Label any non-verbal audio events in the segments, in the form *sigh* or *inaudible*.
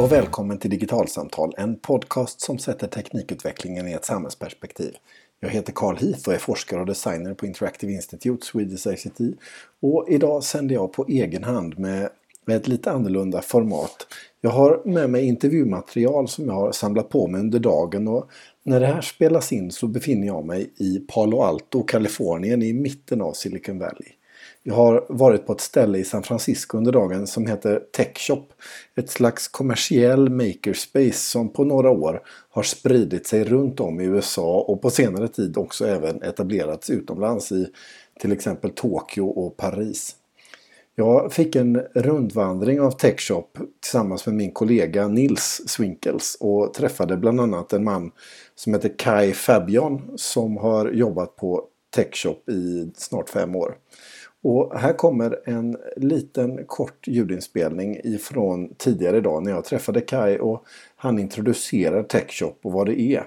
och välkommen till Digitalsamtal, en podcast som sätter teknikutvecklingen i ett samhällsperspektiv. Jag heter Carl Heath och är forskare och designer på Interactive Institute, Swedish ICT. Och idag sänder jag på egen hand med ett lite annorlunda format. Jag har med mig intervjumaterial som jag har samlat på mig under dagen och när det här spelas in så befinner jag mig i Palo Alto, Kalifornien i mitten av Silicon Valley. Jag har varit på ett ställe i San Francisco under dagen som heter Techshop. Ett slags kommersiell makerspace som på några år har spridit sig runt om i USA och på senare tid också även etablerats utomlands i till exempel Tokyo och Paris. Jag fick en rundvandring av Techshop tillsammans med min kollega Nils Swinkels och träffade bland annat en man som heter Kai Fabian som har jobbat på Techshop i snart fem år. Och här kommer en liten kort ljudinspelning ifrån tidigare idag när jag träffade Kai och han introducerar Techshop och vad det är.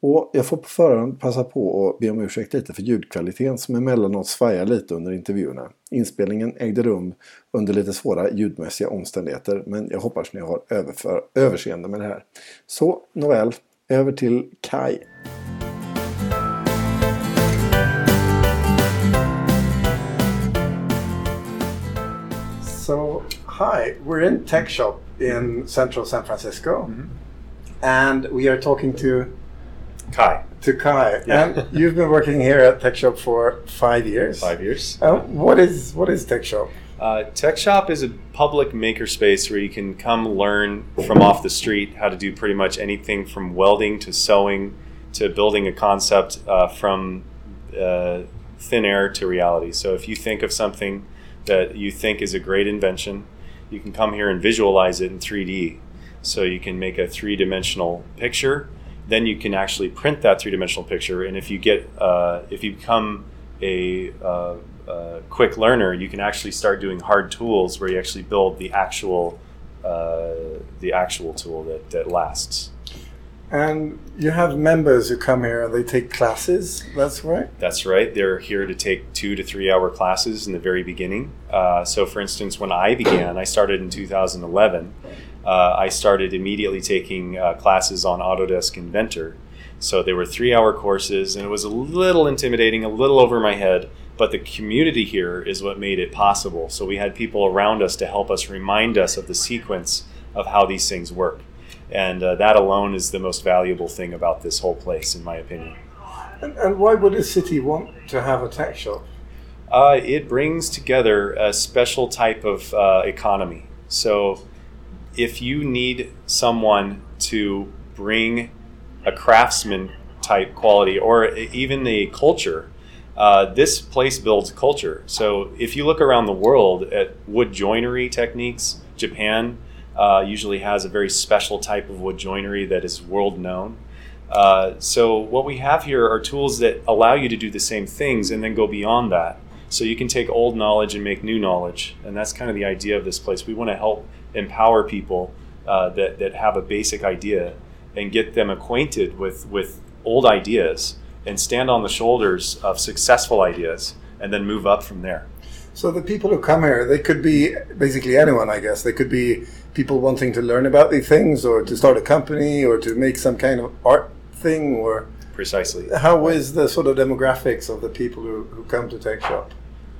Och jag får på förhand passa på att be om ursäkt lite för ljudkvaliteten som emellanåt svajar lite under intervjuerna. Inspelningen ägde rum under lite svåra ljudmässiga omständigheter men jag hoppas ni har överför, överseende med det här. Så nåväl, över till Kai. Hi, we're in Tech Shop in central San Francisco, mm -hmm. and we are talking to Kai. To Kai, yeah. and you've been working here at Tech Shop for five years. Five years. Uh, what is what is Tech Shop? Uh, Tech Shop is a public makerspace where you can come learn from off the street how to do pretty much anything from welding to sewing to building a concept uh, from uh, thin air to reality. So if you think of something that you think is a great invention, you can come here and visualize it in 3D. So you can make a three dimensional picture. Then you can actually print that three dimensional picture. And if you get, uh, if you become a uh, uh, quick learner, you can actually start doing hard tools where you actually build the actual, uh, the actual tool that, that lasts. And you have members who come here and they take classes, that's right? That's right. They're here to take two to three hour classes in the very beginning. Uh, so, for instance, when I began, I started in 2011, uh, I started immediately taking uh, classes on Autodesk Inventor. So, they were three hour courses, and it was a little intimidating, a little over my head, but the community here is what made it possible. So, we had people around us to help us remind us of the sequence of how these things work and uh, that alone is the most valuable thing about this whole place, in my opinion. And, and why would a city want to have a tech shop? Uh, it brings together a special type of uh, economy. So, if you need someone to bring a craftsman type quality or even a culture, uh, this place builds culture. So, if you look around the world at wood joinery techniques, Japan uh, usually has a very special type of wood joinery that is world known. Uh, so what we have here are tools that allow you to do the same things and then go beyond that. So you can take old knowledge and make new knowledge, and that's kind of the idea of this place. We want to help empower people uh, that that have a basic idea and get them acquainted with with old ideas and stand on the shoulders of successful ideas and then move up from there. So the people who come here, they could be basically anyone, I guess. They could be people wanting to learn about these things or to start a company or to make some kind of art thing or precisely. How is the sort of demographics of the people who, who come to tech shop?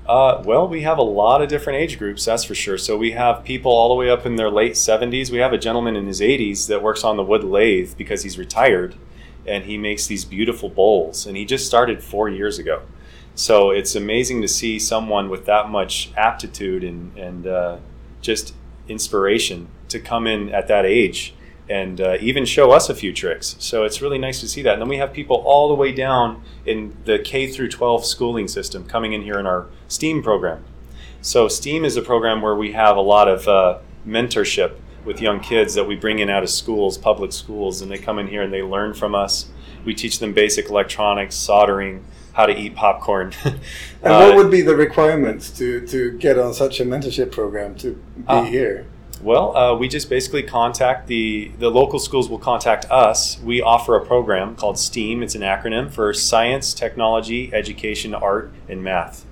Uh, well we have a lot of different age groups that's for sure. So we have people all the way up in their late 70s we have a gentleman in his 80s that works on the wood lathe because he's retired and he makes these beautiful bowls and he just started four years ago so it's amazing to see someone with that much aptitude and, and uh, just inspiration to come in at that age and uh, even show us a few tricks. So it's really nice to see that. And then we have people all the way down in the K through 12 schooling system coming in here in our STEAM program. So STEAM is a program where we have a lot of uh, mentorship with young kids that we bring in out of schools, public schools, and they come in here and they learn from us. We teach them basic electronics, soldering, how to eat popcorn. *laughs* and what uh, would be the requirements to, to get on such a mentorship program to be uh, here? Well, uh, we just basically contact the the local schools will contact us. We offer a program called STEAM. It's an acronym for Science, Technology, Education, Art, and Math.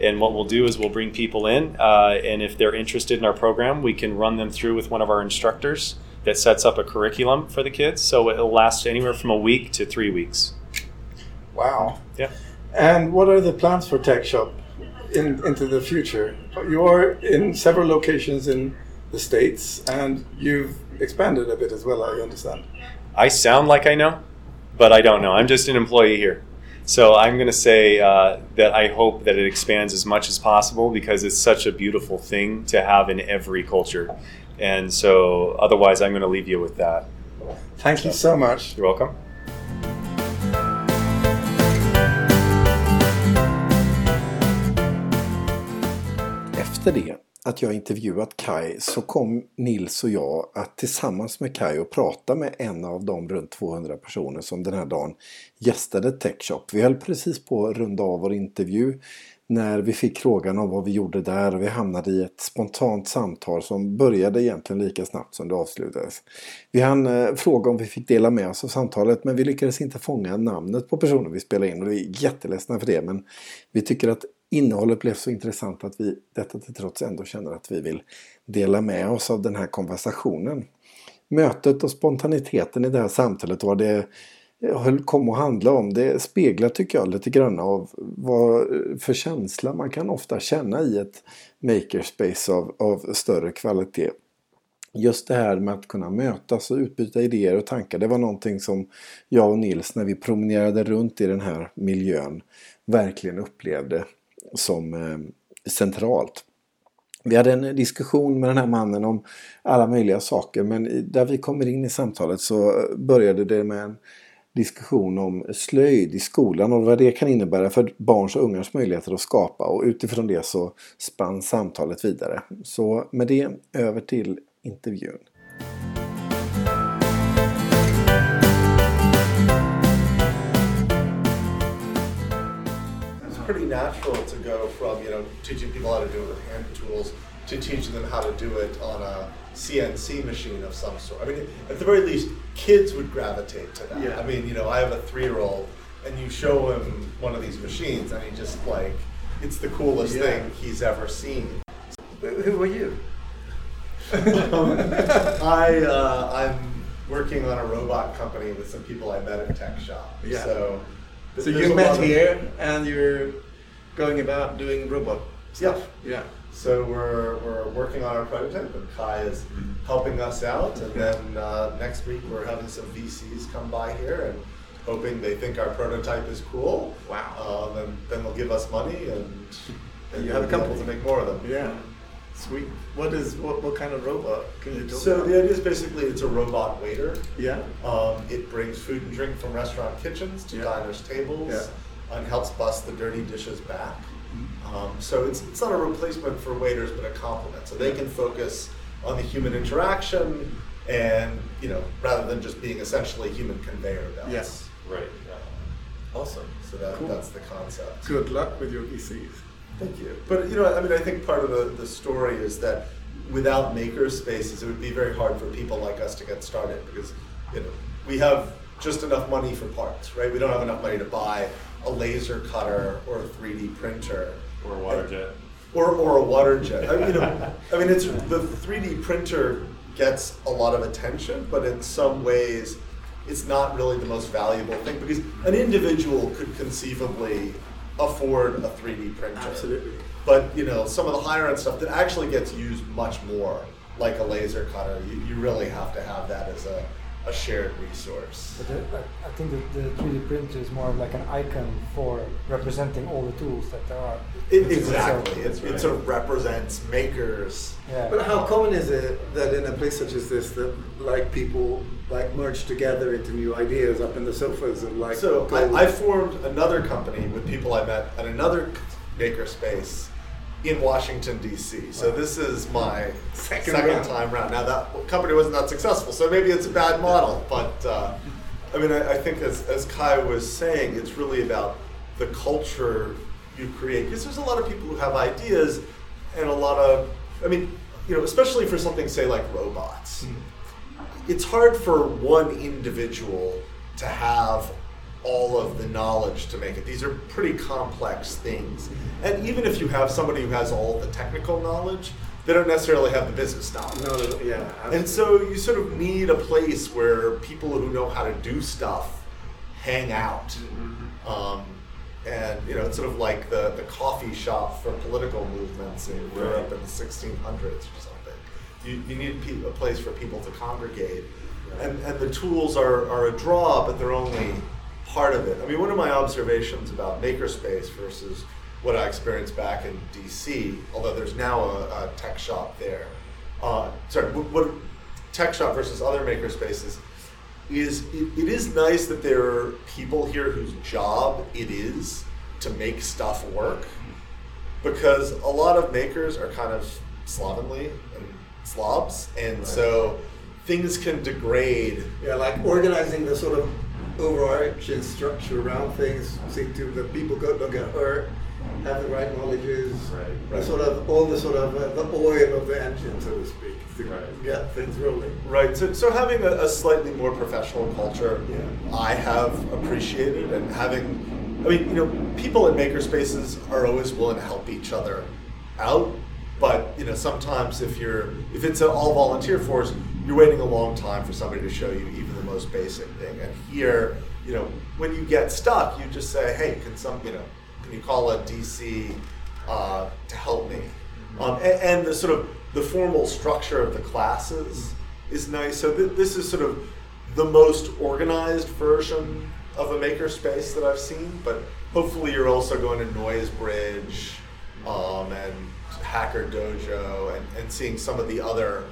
And what we'll do is we'll bring people in, uh, and if they're interested in our program, we can run them through with one of our instructors. that sets up a curriculum for the kids. So it'll last anywhere from a week to three weeks. Wow. Yeah. And what are the plans for Tech Shop in, into the future? You are in several locations in the States and you've expanded a bit as well, I understand. I sound like I know, but I don't know. I'm just an employee here. So I'm going to say uh, that I hope that it expands as much as possible because it's such a beautiful thing to have in every culture. And so otherwise, I'm going to leave you with that. Thank you so much. You're welcome. Efter det att jag intervjuat Kai så kom Nils och jag att tillsammans med Kai och prata med en av de runt 200 personer som den här dagen gästade Techshop. Vi höll precis på att runda av vår intervju när vi fick frågan om vad vi gjorde där och vi hamnade i ett spontant samtal som började egentligen lika snabbt som det avslutades. Vi hann eh, fråga om vi fick dela med oss av samtalet men vi lyckades inte fånga namnet på personen vi spelade in och vi är jätteledsna för det men vi tycker att innehållet blev så intressant att vi detta till trots ändå känner att vi vill dela med oss av den här konversationen. Mötet och spontaniteten i det här samtalet och vad det eh, kom att handla om. Det speglar tycker jag lite grann av vad eh, för känsla man kan ofta känna i ett makerspace av, av större kvalitet. Just det här med att kunna mötas och utbyta idéer och tankar. Det var någonting som jag och Nils när vi promenerade runt i den här miljön verkligen upplevde som eh, centralt. Vi hade en diskussion med den här mannen om alla möjliga saker men där vi kommer in i samtalet så började det med en diskussion om slöjd i skolan och vad det kan innebära för barns och ungars möjligheter att skapa och utifrån det så spann samtalet vidare. Så med det över till intervjun. Natural to go from you know teaching people how to do it with hand tools to teaching them how to do it on a CNC machine of some sort. I mean, at the very least, kids would gravitate to that. Yeah. I mean, you know, I have a three-year-old, and you show him one of these machines, and he just like, it's the coolest Yeah. thing he's ever seen. Who are you? *laughs* I uh, I'm working on a robot company with some people I met at Tech Shop. Yeah. So, So you met here and you're going about doing robot stuff. Yeah. So we're, we're working on our prototype, and Kai is helping us out. And then uh, next week we're having some VCs come by here and hoping they think our prototype is cool. Wow. Um, and then they'll give us money, and, *laughs* and You have a couple to make more of them. Yeah. Sweet. What is what, what kind of robot can you talk So about? the idea is basically it's a robot waiter. yeah. Um, it brings food and drink from restaurant kitchens to Yeah. diners' tables Yeah. And helps bust the dirty dishes back. Um, so it's, it's not a replacement for waiters, but a complement. So they can focus on the human interaction and, you know, rather than just being essentially a human conveyor belts. Yes. Right. Awesome. So that, Cool. that's the concept. Good luck with your VCs. Thank you. But you know, I mean, I think part of the, the story is that without maker spaces, it would be very hard for people like us to get started because you know we have just enough money for parts, right? We don't have enough money to buy a laser cutter or a 3D printer Or a water jet. or, or a water jet. I mean, you know, I mean, it's the 3D printer gets a lot of attention, but in some ways, it's not really the most valuable thing because an individual could conceivably afford a 3D printer. Absolutely. But you know, some of the higher end stuff that actually gets used much more, like a laser cutter, you, you really have to have that as a, a shared resource. But the, I- I think that the 3D printer is more of like an icon for representing all the tools that there are. It, So- exactly. It's, That's it's a represents makers. yeah. But how common is it that in a place such as this that like people like merge together into new ideas up in the sofas and like So I, I formed another company with people I met at another makerspace in Washington D.C. So this is my Second second, round. time round. Now that company wasn't that successful, so maybe it's a bad model. But uh, I mean, I, I think as, as Kai was saying, it's really about the culture you create because there's a lot of people who have ideas and a lot of, I mean, you know, especially for something say like robots it's hard for one individual to have all of the knowledge to make it. These are pretty complex things. And even if you have somebody who has all the technical knowledge, they don't necessarily have the business knowledge. No, yeah. And so you sort of need a place where people who know how to do stuff hang out. Um, and you know, it's sort of like the, the coffee shop for political movements in Europe in the 1600s or something. You, you need a place for people to congregate. And, and the tools are, are a draw, but they're only part of it. I mean, one of my observations about Makerspace versus what I experienced back in DC, although there's now a, a tech shop there. Uh, sorry, what, what tech shop versus other makerspaces is it, it is nice that there are people here whose job it is to make stuff work because a lot of makers are kind of slovenly and slobs and so things can degrade Yeah, like organizing the sort of overarching structure around things, see to that people go, don't get hurt, have the right knowledges, Right, right. sort of all the sort of uh, the oil of the engine, so to speak, to Right. get things rolling. Right. So, so having a, a slightly more professional culture, Yeah. I have appreciated, and having, I mean, you know, people in makerspaces are always willing to help each other out. But you know, sometimes if you're if it's an all volunteer force, you're waiting a long time for somebody to show you even the most basic thing. And here, you know, when you get stuck, you just say, "Hey, can some, you know, can you call a DC uh, to help me?" Um, and, and the sort of the formal structure of the classes is nice. So th- this is sort of the most organized version of a makerspace that I've seen. But hopefully, you're also going to Noise Bridge um, and Hacker Dojo and, and seeing some of the other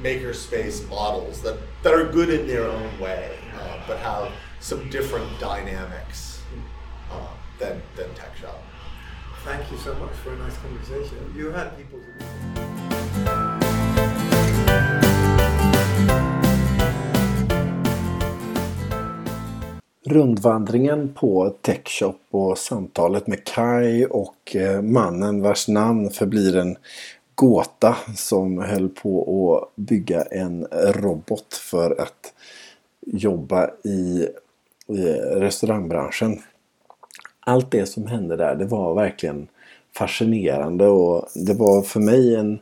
makerspace models that, that are good in their own way, uh, but have some different dynamics uh, than, than Tech Shop. Thank you so much for a nice conversation. You had people. Rundvandringen på Techshop och samtalet med Kai och eh, mannen vars namn förblir en gåta som höll på att bygga en robot för att jobba i i restaurangbranschen. Allt det som hände där det var verkligen fascinerande och det var för mig en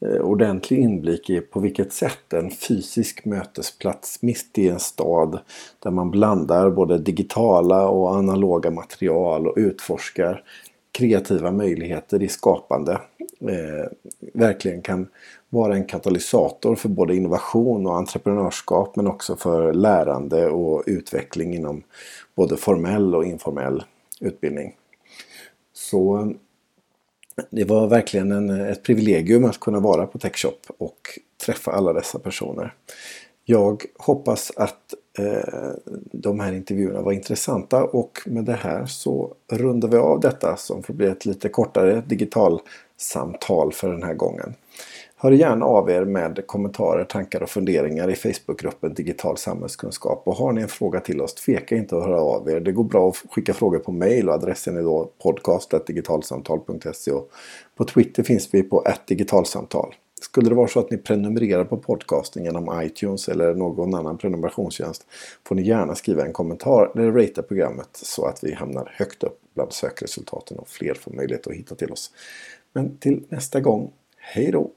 eh, ordentlig inblick i på vilket sätt en fysisk mötesplats mitt i en stad där man blandar både digitala och analoga material och utforskar kreativa möjligheter i skapande eh, verkligen kan vara en katalysator för både innovation och entreprenörskap men också för lärande och utveckling inom både formell och informell utbildning. Så det var verkligen en, ett privilegium att kunna vara på Techshop och träffa alla dessa personer. Jag hoppas att Eh, de här intervjuerna var intressanta och med det här så rundar vi av detta som får bli ett lite kortare digitalsamtal för den här gången. Hör gärna av er med kommentarer, tankar och funderingar i Facebookgruppen Digital samhällskunskap. Och har ni en fråga till oss, tveka inte att höra av er. Det går bra att skicka frågor på mail och adressen är då podcast.digitalsamtal.se. Och På Twitter finns vi på digitalsamtal. Skulle det vara så att ni prenumererar på podcasten genom iTunes eller någon annan prenumerationstjänst får ni gärna skriva en kommentar eller ratea programmet så att vi hamnar högt upp bland sökresultaten och fler får möjlighet att hitta till oss. Men till nästa gång, hej då!